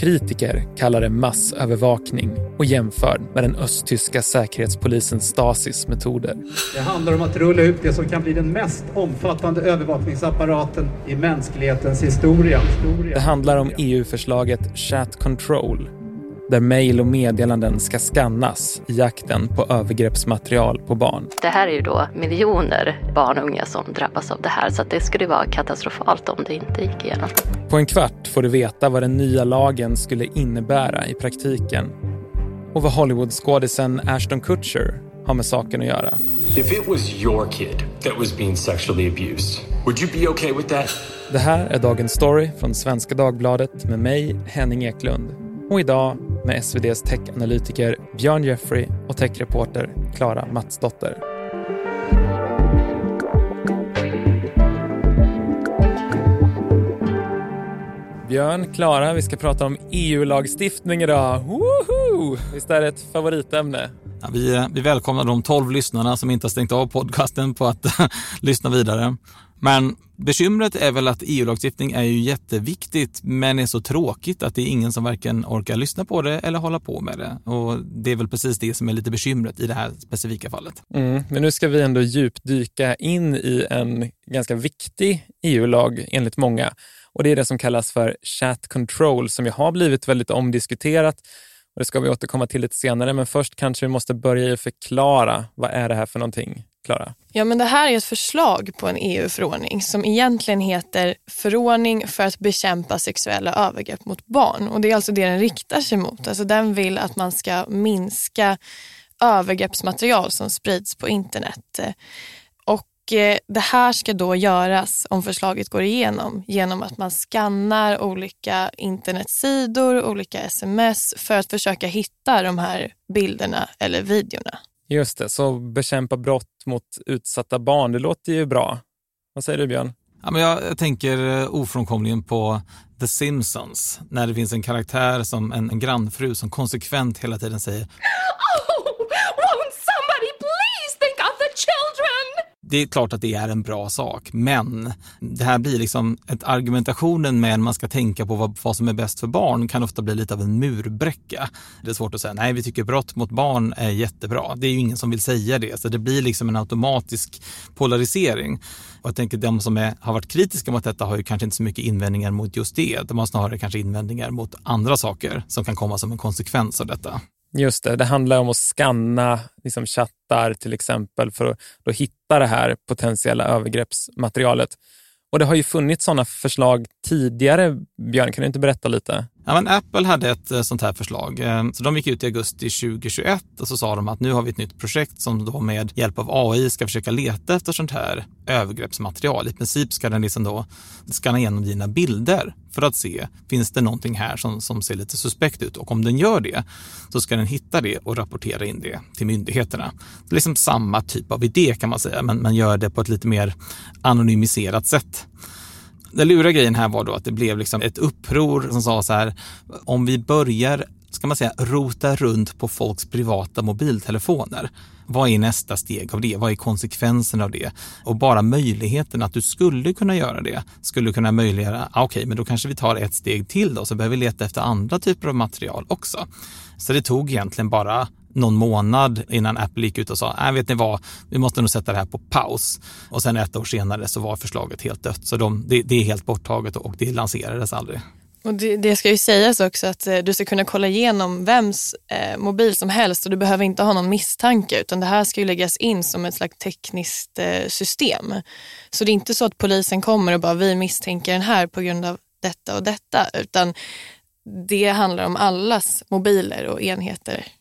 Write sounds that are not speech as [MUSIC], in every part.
kritiker kallar det massövervakning och jämför med den östtyska säkerhetspolisens Stasis metoder. Det handlar om att rulla ut det som kan bli den mest omfattande övervakningsapparaten i mänsklighetens historia. Det handlar om EU-förslaget Chat Control där mejl och meddelanden ska skannas i jakten på övergreppsmaterial på barn. Det här är ju då miljoner barn och unga som drabbas av det här så det skulle vara katastrofalt om det inte gick igenom. På en kvart får du veta vad den nya lagen skulle innebära i praktiken och vad Hollywoodskådisen Ashton Kutcher har med saken att göra. If it was your kid that was being sexually abused, would you be okay with that? Det här är Dagens Story från Svenska Dagbladet med mig, Henning Eklund. Och idag med SVDs techanalytiker Björn Jeffrey och techreporter Klara Matsdotter. Björn, Klara, vi ska prata om EU-lagstiftning idag. Woho! Visst är det ett favoritämne? Ja, vi, eh, vi välkomnar de tolv lyssnarna som inte har stängt av podcasten på att [LAUGHS] lyssna vidare. Men bekymret är väl att EU-lagstiftning är ju jätteviktigt men är så tråkigt att det är ingen som varken orkar lyssna på det eller hålla på med det. Och det är väl precis det som är lite bekymret i det här specifika fallet. Mm, men nu ska vi ändå djupdyka in i en ganska viktig EU-lag enligt många. Och det är det som kallas för chat control som ju har blivit väldigt omdiskuterat. Och det ska vi återkomma till lite senare, men först kanske vi måste börja förklara vad är det här för någonting? Klara? Ja, men det här är ett förslag på en EU-förordning som egentligen heter Förordning för att bekämpa sexuella övergrepp mot barn. Och Det är alltså det den riktar sig mot. Alltså den vill att man ska minska övergreppsmaterial som sprids på internet. Och eh, Det här ska då göras, om förslaget går igenom, genom att man skannar olika internetsidor, olika sms för att försöka hitta de här bilderna eller videorna. Just det, så bekämpa brott mot utsatta barn, det låter ju bra. Vad säger du Björn? Ja, men jag, tänker eh, ofrånkomligen på The Simpsons, när det finns en karaktär som en, en grannfru som konsekvent hela tiden säger det är klart att det är en bra sak, men det här blir liksom ett argumentationen med man ska tänka på vad, vad som är bäst för barn kan ofta bli lite av en murbräcka. Det är svårt att säga, nej vi tycker brott mot barn är jättebra. Det är ju ingen som vill säga det, så det blir liksom en automatisk polarisering. Och jag tänker de som är, har varit kritiska mot detta har ju kanske inte så mycket invändningar mot just det. De har snarare kanske invändningar mot andra saker som kan komma som en konsekvens av detta. Just det, det handlar om att skanna liksom chattar till exempel för att då hitta det här potentiella övergreppsmaterialet. Och det har ju funnits sådana förslag tidigare. Björn, kan du inte berätta lite? Ja, men Apple hade ett eh, sånt här förslag. Eh, så de gick ut i augusti 2021 och så sa de att nu har vi ett nytt projekt som då med hjälp av AI ska försöka leta efter sånt här övergreppsmaterial. I princip ska den liksom då skanna igenom dina bilder för att se, finns det någonting här som, som ser lite suspekt ut? Och om den gör det så ska den hitta det och rapportera in det till myndigheterna. Det är liksom samma typ av idé kan man säga, men man gör det på ett lite mer anonymiserat sätt. Den luriga grejen här var då att det blev liksom ett uppror som sa så här, om vi börjar ska man säga, rota runt på folks privata mobiltelefoner. Vad är nästa steg av det? Vad är konsekvensen av det? Och bara möjligheten att du skulle kunna göra det skulle kunna möjliggöra, ah, okej, okay, men då kanske vi tar ett steg till då, så behöver vi leta efter andra typer av material också. Så det tog egentligen bara någon månad innan Apple gick ut och sa, äh, vet ni vad, vi måste nog sätta det här på paus. Och sen ett år senare så var förslaget helt dött. Så de, det, det är helt borttaget och det lanserades aldrig. Och det, det, ska ju sägas också att eh, du ska kunna kolla igenom vems eh, mobil som helst och du behöver inte ha någon misstanke utan det här ska ju läggas in som ett slags tekniskt eh, system. Så det är inte så att polisen kommer och bara vi misstänker den här på grund av detta och detta utan det handlar om allas mobiler och enheter.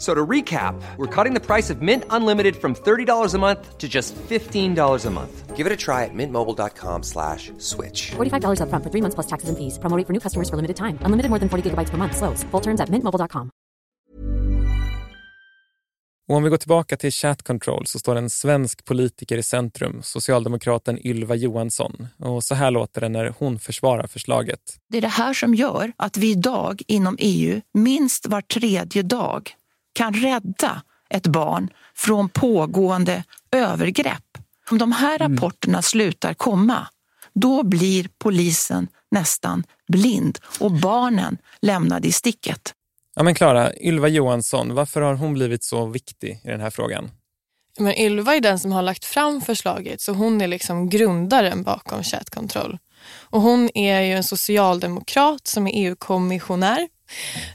So to recap, we're cutting the price of Mint Unlimited from $30 a month to just $15 a month. Give it a try at mintmobile.com slash switch. $45 up front for three months plus taxes and fees. Promoting for new customers for limited time. Unlimited more than 40 gigabytes per month. Slows. Full terms at mintmobile.com. Och om vi går tillbaka till chat control så står en svensk politiker i centrum, socialdemokraten Ylva Johansson. Och så här låter det när hon försvarar förslaget. Det är det här som gör att vi idag inom EU minst var tredje dag kan rädda ett barn från pågående övergrepp. Om de här mm. rapporterna slutar komma, då blir polisen nästan blind och barnen lämnade i sticket. Ja men Klara, Ylva Johansson, varför har hon blivit så viktig i den här frågan? Men Ylva är den som har lagt fram förslaget så hon är liksom grundaren bakom Chat Control. Och hon är ju en socialdemokrat som är EU-kommissionär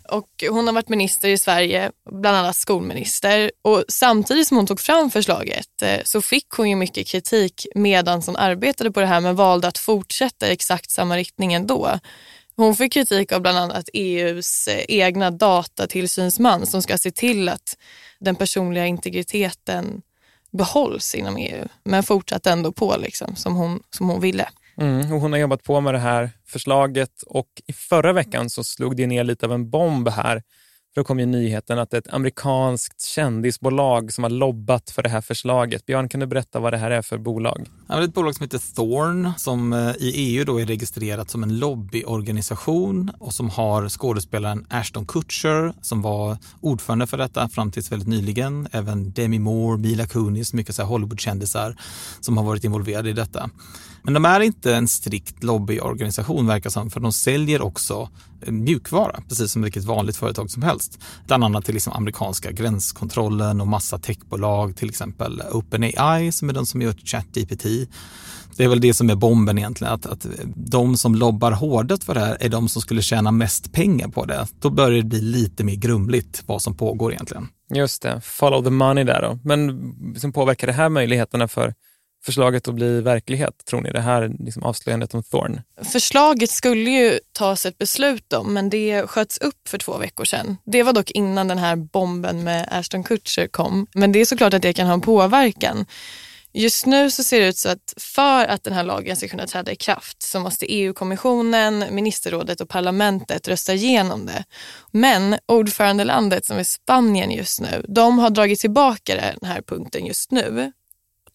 och hon har varit minister i Sverige, bland annat skolminister. Och samtidigt som hon tog fram förslaget eh, så fick hon ju mycket kritik medan hon arbetade på det här men valde att fortsätta i exakt samma riktning ändå. Hon fick kritik av bland annat EUs eh, egna datatillsynsman som ska se till att den personliga integriteten behålls inom EU men fortsatte ändå på liksom, som, hon, som hon ville. Mm, och hon har jobbat på med det här förslaget och i förra veckan så slog det ner lite av en bomb här. För då kom ju nyheten att ett amerikanskt kändisbolag som har lobbat för det här förslaget. Björn, kan du berätta vad det här är för bolag? Ja, det är ett bolag som heter Thorn som eh, i EU då är registrerat som en lobbyorganisation och som har skådespelaren Ashton Kutcher som var ordförande för detta fram tills väldigt nyligen. Även Demi Moore, Mila Kunis, mycket Hollywoodkändisar som har varit involverade i detta. Men de är inte en strikt lobbyorganisation verkar som, för de säljer också mjukvara, precis som vilket vanligt företag som helst. Bland annat till liksom amerikanska gränskontrollen och massa techbolag, till exempel OpenAI som är de som gör ChatGPT. Det är väl det som är bomben egentligen, att, att de som lobbar hårdast för det här är de som skulle tjäna mest pengar på det. Då börjar det bli lite mer grumligt vad som pågår egentligen. Just det, follow the money där då. Men som påverkar det här möjligheterna för förslaget att bli verklighet, tror ni? Det här liksom avslöjandet om Thorn? Förslaget skulle ju tas ett beslut om, men det sköts upp för två veckor sedan. Det var dock innan den här bomben med Ashton Kutcher kom. Men det är såklart att det kan ha en påverkan. Just nu så ser det ut så att för att den här lagen ska kunna träda i kraft så måste EU-kommissionen, ministerrådet och parlamentet rösta igenom det. Men ordförandelandet som är Spanien just nu, de har dragit tillbaka den här punkten just nu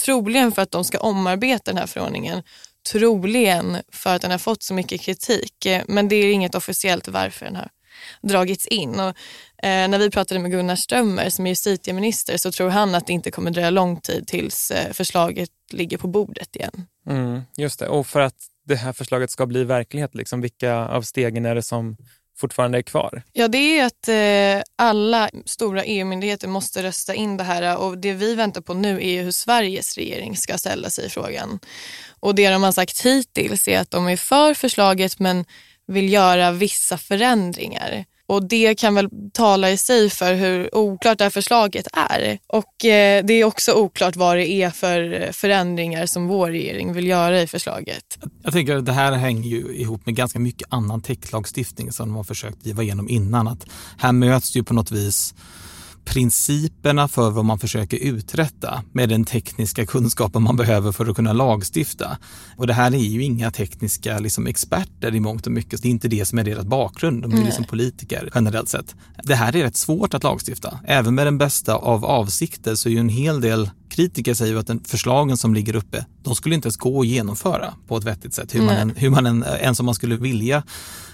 Troligen för att de ska omarbeta den här förordningen. Troligen för att den har fått så mycket kritik. Men det är inget officiellt varför den har dragits in. Och, eh, när vi pratade med Gunnar Strömmer som är justitieminister så tror han att det inte kommer dröja lång tid tills eh, förslaget ligger på bordet igen. Mm, just det, och för att det här förslaget ska bli verklighet, liksom, vilka av stegen är det som fortfarande är kvar? Ja, det är att eh, alla stora EU-myndigheter måste rösta in det här och det vi väntar på nu är hur Sveriges regering ska ställa sig i frågan. Och det de har sagt hittills är att de är för förslaget men vill göra vissa förändringar. Och det kan väl tala i sig för hur oklart det här förslaget är. Och eh, det är också oklart vad det är för förändringar som vår regering vill göra i förslaget. Jag tänker att det här hänger ju ihop med ganska mycket annan techlagstiftning som de har försökt driva igenom innan. Att här möts ju på något vis principerna för vad man försöker uträtta med den tekniska kunskapen man behöver för att kunna lagstifta. Och det här är ju inga tekniska liksom, experter i mångt och mycket. Det är inte det som är deras bakgrund. De är liksom politiker generellt sett. Det här är rätt svårt att lagstifta. Även med den bästa av avsikter så är ju en hel del kritiker säger att den förslagen som ligger uppe, de skulle inte ens gå att genomföra på ett vettigt sätt, hur man, än, hur man än, ens om man skulle vilja.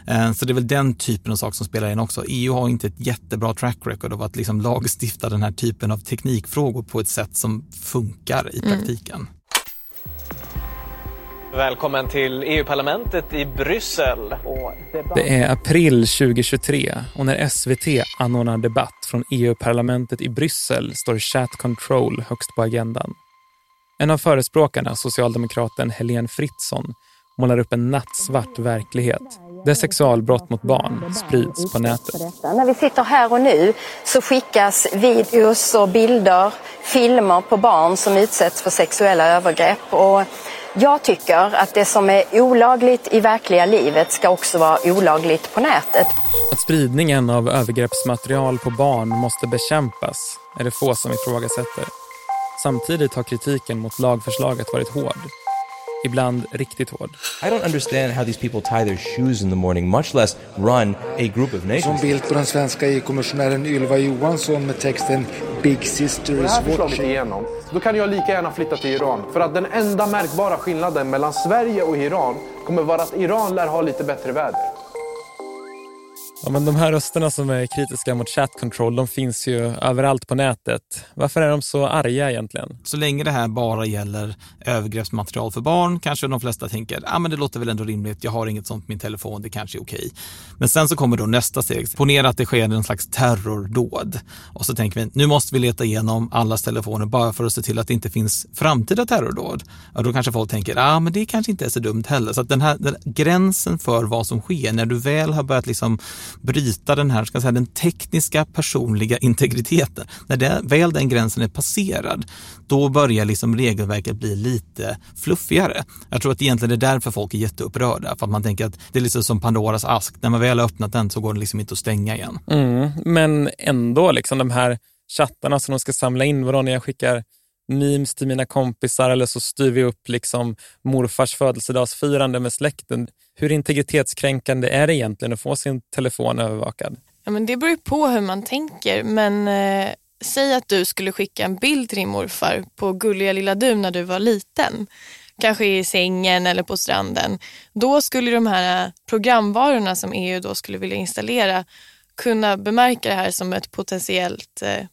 Eh, så det är väl den typen av saker som spelar in också. EU har inte ett jättebra track record av att liksom [LAUGHS] lagstifta den här typen av teknikfrågor på ett sätt som funkar i mm. praktiken. Mm. Välkommen till EU-parlamentet i Bryssel. Det är april 2023 och när SVT anordnar debatt från EU-parlamentet i Bryssel står chat control högst på agendan. En av förespråkarna, socialdemokraten Helene Fritzon, målar upp en nattsvart verklighet där sexualbrott mot barn sprids på nätet. När vi sitter här och nu så skickas videos och bilder, filmer på barn som utsätts för sexuella övergrepp. Och jag tycker att det som är olagligt i verkliga livet ska också vara olagligt på nätet. Att spridningen av övergreppsmaterial på barn måste bekämpas är det få som ifrågasätter. Samtidigt har kritiken mot lagförslaget varit hård ibland riktigt hård. I don't understand how these people tie their shoes in the morning, much less run a group of nations. Som bild på den svenska EU-kommissionären Ylva Johansson med texten Big Sister Det is här förslaget watching. igenom, då kan jag lika gärna flytta till Iran. För att den enda märkbara skillnaden mellan Sverige och Iran kommer vara att Iran lär ha lite bättre väder. Ja, men de här rösterna som är kritiska mot chat control, de finns ju överallt på nätet. Varför är de så arga egentligen? Så länge det här bara gäller övergreppsmaterial för barn kanske de flesta tänker, ah, men det låter väl ändå rimligt, jag har inget sånt på min telefon, det kanske är okej. Men sen så kommer då nästa steg. Ponera att det sker en slags terrordåd. Och så tänker vi, nu måste vi leta igenom allas telefoner bara för att se till att det inte finns framtida terrordåd. Och då kanske folk tänker, ah, men det kanske inte är så dumt heller. Så att den här den gränsen för vad som sker, när du väl har börjat liksom bryta den här, ska jag säga, den tekniska personliga integriteten. När det, väl den gränsen är passerad, då börjar liksom regelverket bli lite fluffigare. Jag tror att egentligen det är därför folk är jätteupprörda, för att man tänker att det är liksom som Pandoras ask. När man väl har öppnat den så går den liksom inte att stänga igen. Mm, men ändå, liksom de här chattarna som de ska samla in, vadå när jag skickar memes till mina kompisar eller så styr vi upp liksom morfars födelsedagsfirande med släkten. Hur integritetskränkande är det egentligen att få sin telefon övervakad? Ja, men det beror ju på hur man tänker. Men eh, säg att du skulle skicka en bild till din morfar på gulliga lilla du när du var liten. Kanske i sängen eller på stranden. Då skulle de här programvarorna som EU då skulle vilja installera kunna bemärka det här som ett potentiellt eh,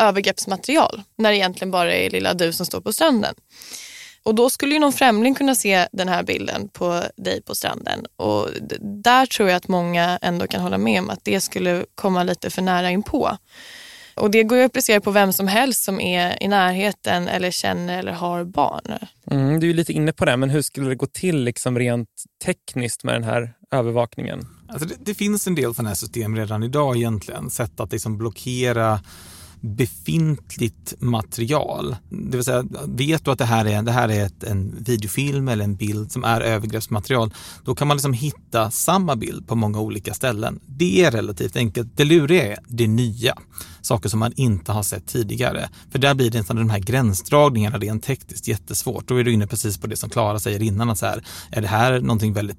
övergreppsmaterial när det egentligen bara är lilla du som står på stranden. Och då skulle ju någon främling kunna se den här bilden på dig på stranden. Och där tror jag att många ändå kan hålla med om att det skulle komma lite för nära inpå. Och det går ju att applicera på vem som helst som är i närheten eller känner eller har barn. Mm, du är ju lite inne på det, men hur skulle det gå till liksom rent tekniskt med den här övervakningen? Alltså det, det finns en del sådana här system redan idag egentligen. Sätt att liksom blockera befintligt material. Det vill säga, vet du att det här är, det här är ett, en videofilm eller en bild som är övergreppsmaterial, då kan man liksom hitta samma bild på många olika ställen. Det är relativt enkelt. Det luriga är det nya, saker som man inte har sett tidigare. För där blir det nästan de här gränsdragningarna rent tekniskt jättesvårt. Då är du inne precis på det som Klara säger innan, att så här, är det här någonting väldigt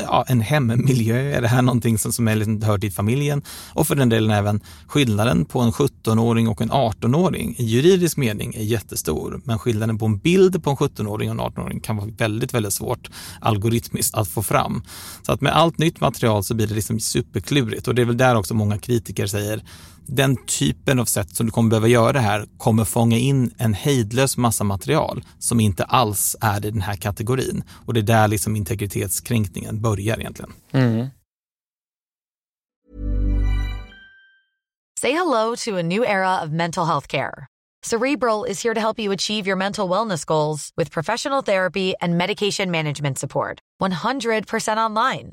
ja, en hemmiljö? Är det här någonting som, som är liksom, hör till familjen? Och för den delen även skillnaden på en 17-åring och en 18-åring i juridisk mening är jättestor. Men skillnaden på en bild på en 17-åring och en 18-åring kan vara väldigt, väldigt svårt algoritmiskt att få fram. Så att med allt nytt material så blir det liksom superklurigt och det är väl där också många kritiker säger den typen av sätt som du kommer behöva göra det här kommer fånga in en hejdlös massa material som inte alls är i den här kategorin. Och det är där liksom integritetskränkningen börjar egentligen. Mm. Say hello to a new era of mental health care. Cerebral is here to help you achieve your mental wellness goals with professional therapy and medication management support. 100% online.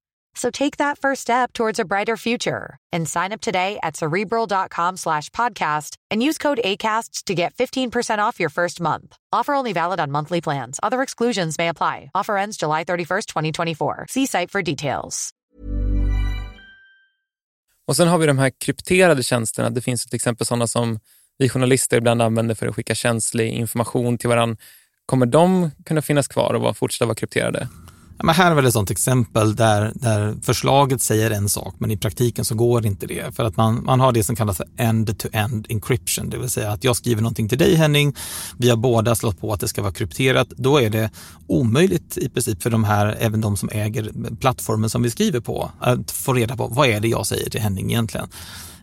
So take that first step towards a brighter future and sign up today at cerebral.com slash podcast and use code ACasts to get 15% off your first month. Offer only valid on monthly plans. Other exclusions may apply. Offer ends July 31st, 2024. See site for details. Och sen har vi de här krypterade tjänsterna. Det finns till exempel sådana som vi journalister ibland använder för att skicka känslig information till varandra. Kommer de kunna finnas kvar och fortsätta vara krypterade? Ja, men här är väl ett sånt exempel där, där förslaget säger en sak men i praktiken så går inte det. För att man, man har det som kallas för end-to-end encryption, det vill säga att jag skriver någonting till dig Henning, vi har båda slått på att det ska vara krypterat. Då är det omöjligt i princip för de här, även de som äger plattformen som vi skriver på, att få reda på vad är det jag säger till Henning egentligen.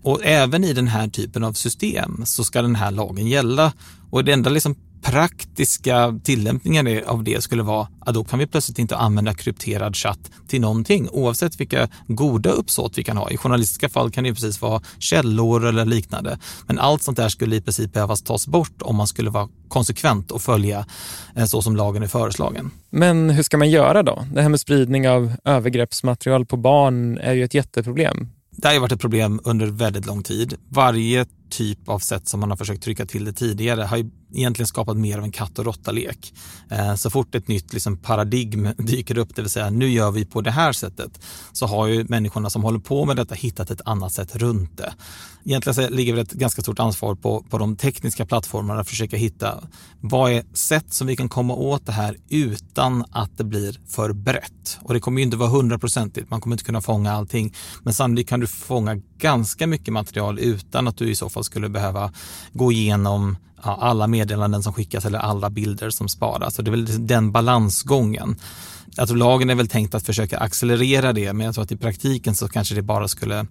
Och även i den här typen av system så ska den här lagen gälla. Och det enda liksom praktiska tillämpningen av det skulle vara att då kan vi plötsligt inte använda krypterad chatt till någonting oavsett vilka goda uppsåt vi kan ha. I journalistiska fall kan det precis vara källor eller liknande. Men allt sånt där skulle i princip behövas tas bort om man skulle vara konsekvent och följa eh, så som lagen är föreslagen. Men hur ska man göra då? Det här med spridning av övergreppsmaterial på barn är ju ett jätteproblem. Det har varit ett problem under väldigt lång tid. Varje typ av sätt som man har försökt trycka till det tidigare har ju egentligen skapat mer av en katt och råtta-lek. Eh, så fort ett nytt liksom, paradigm [LAUGHS] dyker upp, det vill säga nu gör vi på det här sättet, så har ju människorna som håller på med detta hittat ett annat sätt runt det. Egentligen ligger det ett ganska stort ansvar på, på de tekniska plattformarna att försöka hitta vad är sätt som vi kan komma åt det här utan att det blir för brett. Och det kommer ju inte vara hundraprocentigt, man kommer inte kunna fånga allting, men sannolikt kan du fånga ganska mycket material utan att du i så fall skulle behöva gå igenom ja, alla meddelanden som skickas eller alla bilder som sparas. Så det är väl den balansgången. Alltså lagen är väl tänkt att försöka accelerera det, men jag tror att i praktiken så kanske det bara skulle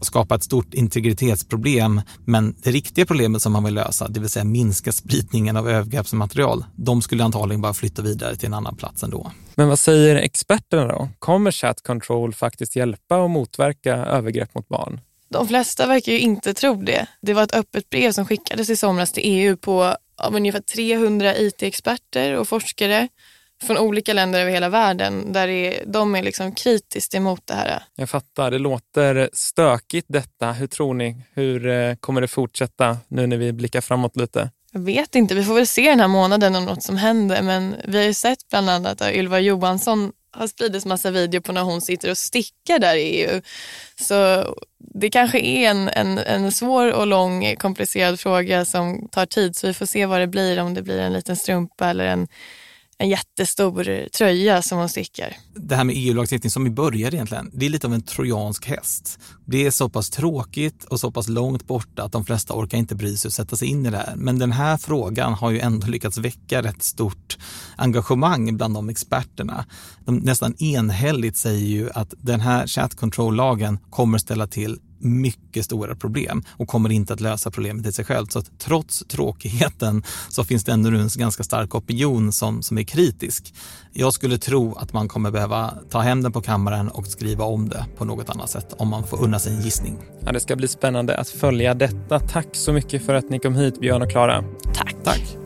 skapa ett stort integritetsproblem. Men det riktiga problemet som man vill lösa, det vill säga minska spridningen av övergreppsmaterial, de skulle antagligen bara flytta vidare till en annan plats ändå. Men vad säger experterna då? Kommer chat control faktiskt hjälpa och motverka övergrepp mot barn? De flesta verkar ju inte tro det. Det var ett öppet brev som skickades i somras till EU på av ungefär 300 IT-experter och forskare från olika länder över hela världen där är, de är liksom kritiskt emot det här. Jag fattar, det låter stökigt detta. Hur tror ni? Hur eh, kommer det fortsätta nu när vi blickar framåt lite? Jag vet inte, vi får väl se den här månaden om något som händer men vi har ju sett bland annat att Ylva Johansson har spridits massa video på när hon sitter och stickar där i EU. Så det kanske är en, en, en svår och lång komplicerad fråga som tar tid så vi får se vad det blir, om det blir en liten strumpa eller en en jättestor tröja som hon stickar. Det här med EU-lagstiftning som vi började egentligen, det är lite av en trojansk häst. Det är så pass tråkigt och så pass långt borta att de flesta orkar inte bry sig och sätta sig in i det här. Men den här frågan har ju ändå lyckats väcka rätt stort engagemang bland de experterna. De nästan enhälligt säger ju att den här chat control-lagen kommer ställa till mycket stora problem och kommer inte att lösa problemet i sig själv. Så att trots tråkigheten så finns det ändå en ganska stark opinion som, som är kritisk. Jag skulle tro att man kommer behöva ta hem den på kammaren och skriva om det på något annat sätt om man får unna sig en gissning. Ja, det ska bli spännande att följa detta. Tack så mycket för att ni kom hit, Björn och Klara. Tack. Tack.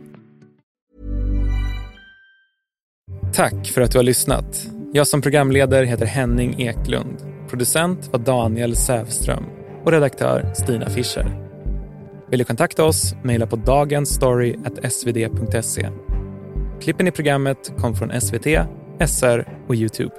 Tack för att du har lyssnat. Jag som programledare heter Henning Eklund. Producent var Daniel Sävström och redaktör Stina Fischer. Vill du kontakta oss? Mejla på dagensstory.svd.se. Klippen i programmet kom från SVT, SR och Youtube.